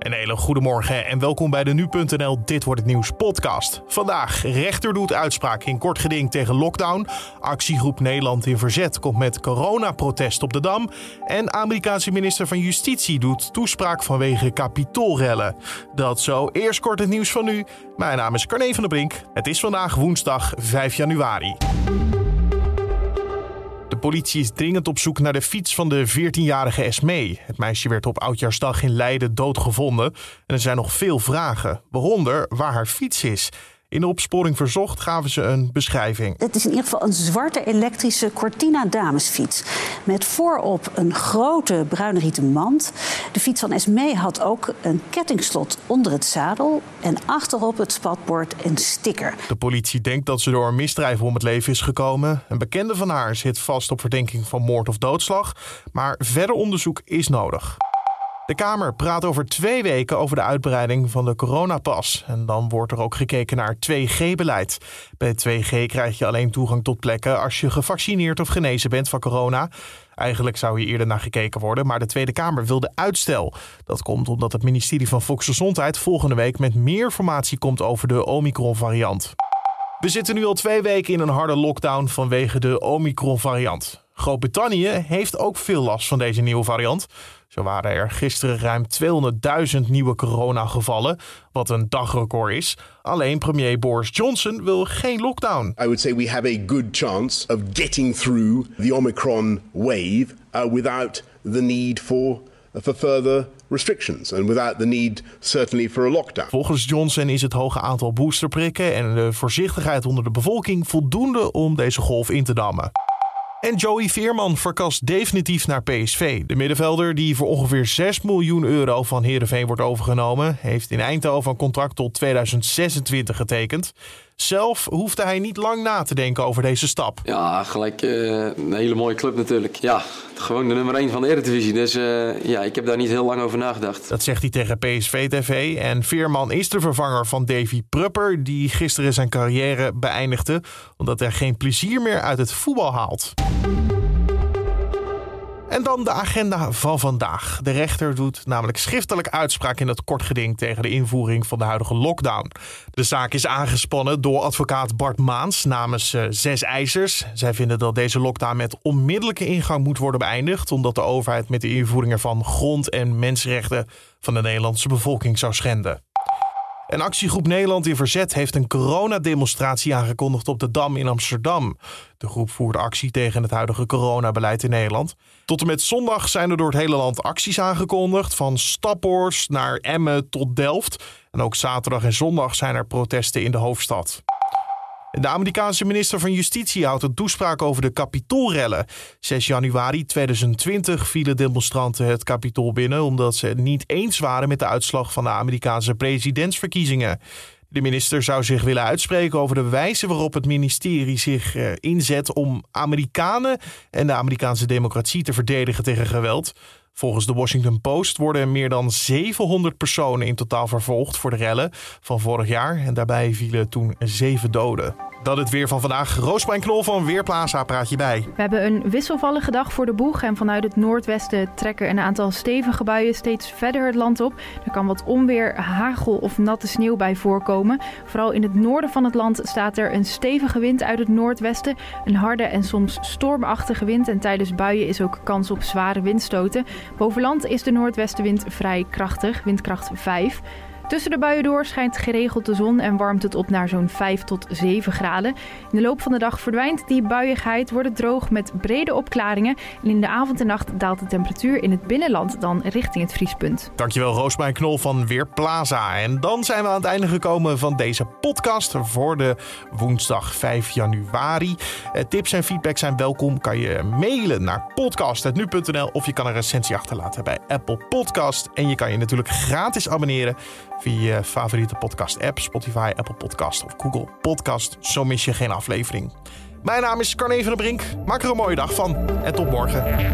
Een hele goede morgen en welkom bij de Nu.nl Dit Wordt Het Nieuws podcast. Vandaag, rechter doet uitspraak in kort geding tegen lockdown. Actiegroep Nederland in Verzet komt met coronaprotest op de Dam. En Amerikaanse minister van Justitie doet toespraak vanwege kapitoolrellen. Dat zo, eerst kort het nieuws van nu. Mijn naam is Carne van der Brink. Het is vandaag woensdag 5 januari politie is dringend op zoek naar de fiets van de 14-jarige Esmee. Het meisje werd op Oudjaarsdag in Leiden doodgevonden. En er zijn nog veel vragen, waaronder waar haar fiets is. In de opsporing verzocht gaven ze een beschrijving. Het is in ieder geval een zwarte elektrische Cortina damesfiets. Met voorop een grote bruine rieten mand. De fiets van Esmee had ook een kettingslot onder het zadel. En achterop het spatbord een sticker. De politie denkt dat ze door een misdrijf om het leven is gekomen. Een bekende van haar zit vast op verdenking van moord of doodslag. Maar verder onderzoek is nodig. De Kamer praat over twee weken over de uitbreiding van de coronapas. En dan wordt er ook gekeken naar 2G-beleid. Bij 2G krijg je alleen toegang tot plekken als je gevaccineerd of genezen bent van corona. Eigenlijk zou hier eerder naar gekeken worden, maar de Tweede Kamer wilde uitstel. Dat komt omdat het ministerie van Volksgezondheid volgende week met meer informatie komt over de Omicron-variant. We zitten nu al twee weken in een harde lockdown vanwege de Omicron-variant. Groot-Brittannië heeft ook veel last van deze nieuwe variant. Zo waren er gisteren ruim 200.000 nieuwe coronagevallen, wat een dagrecord is. Alleen premier Boris Johnson wil geen lockdown. I would say we have a good chance of getting through the Omicron wave uh, without the need for for further restrictions and without the need certainly for a lockdown. Volgens Johnson is het hoge aantal boosterprikken en de voorzichtigheid onder de bevolking voldoende om deze golf in te dammen. En Joey Veerman verkast definitief naar PSV. De middenvelder, die voor ongeveer 6 miljoen euro van Heerenveen wordt overgenomen, heeft in Eindhoven een contract tot 2026 getekend. Zelf hoefde hij niet lang na te denken over deze stap. Ja, gelijk uh, een hele mooie club natuurlijk. Ja, gewoon de nummer 1 van de Eredivisie. Dus uh, ja, ik heb daar niet heel lang over nagedacht. Dat zegt hij tegen PSV TV. En Veerman is de vervanger van Davy Prupper, die gisteren zijn carrière beëindigde omdat hij geen plezier meer uit het voetbal haalt. En dan de agenda van vandaag. De rechter doet namelijk schriftelijk uitspraak in het kortgeding tegen de invoering van de huidige lockdown. De zaak is aangespannen door advocaat Bart Maans namens uh, zes eisers. Zij vinden dat deze lockdown met onmiddellijke ingang moet worden beëindigd, omdat de overheid met de invoering ervan grond- en mensenrechten van de Nederlandse bevolking zou schenden. Een actiegroep Nederland in Verzet heeft een coronademonstratie aangekondigd op de Dam in Amsterdam. De groep voert actie tegen het huidige coronabeleid in Nederland. Tot en met zondag zijn er door het hele land acties aangekondigd, van Staphorst naar Emmen tot Delft. En ook zaterdag en zondag zijn er protesten in de hoofdstad. De Amerikaanse minister van Justitie houdt een toespraak over de kapitoolrellen. 6 januari 2020 vielen demonstranten het kapitool binnen omdat ze het niet eens waren met de uitslag van de Amerikaanse presidentsverkiezingen. De minister zou zich willen uitspreken over de wijze waarop het ministerie zich eh, inzet om Amerikanen en de Amerikaanse democratie te verdedigen tegen geweld. Volgens de Washington Post worden meer dan 700 personen in totaal vervolgd voor de rellen van vorig jaar. En daarbij vielen toen zeven doden. Dat het weer van vandaag. Roosbijn Knol van Weerplaza praat je bij. We hebben een wisselvallige dag voor de boeg. En vanuit het noordwesten trekken een aantal stevige buien steeds verder het land op. Er kan wat onweer, hagel of natte sneeuw bij voorkomen. Vooral in het noorden van het land staat er een stevige wind uit het noordwesten. Een harde en soms stormachtige wind. En tijdens buien is ook kans op zware windstoten. Boven land is de noordwestenwind vrij krachtig, windkracht 5. Tussen de buien door schijnt geregeld de zon en warmt het op naar zo'n 5 tot 7 graden. In de loop van de dag verdwijnt die buiigheid, wordt het droog met brede opklaringen. En in de avond en nacht daalt de temperatuur in het binnenland dan richting het vriespunt. Dankjewel Roosmijn Knol van Weerplaza. En dan zijn we aan het einde gekomen van deze podcast voor de woensdag 5 januari. Eh, tips en feedback zijn welkom. Kan je mailen naar podcast.nu.nl of je kan een recensie achterlaten bij Apple Podcast. En je kan je natuurlijk gratis abonneren via je favoriete podcast-app, Spotify, Apple Podcast of Google Podcast. Zo mis je geen aflevering. Mijn naam is Carne van der Brink. Maak er een mooie dag van en tot morgen.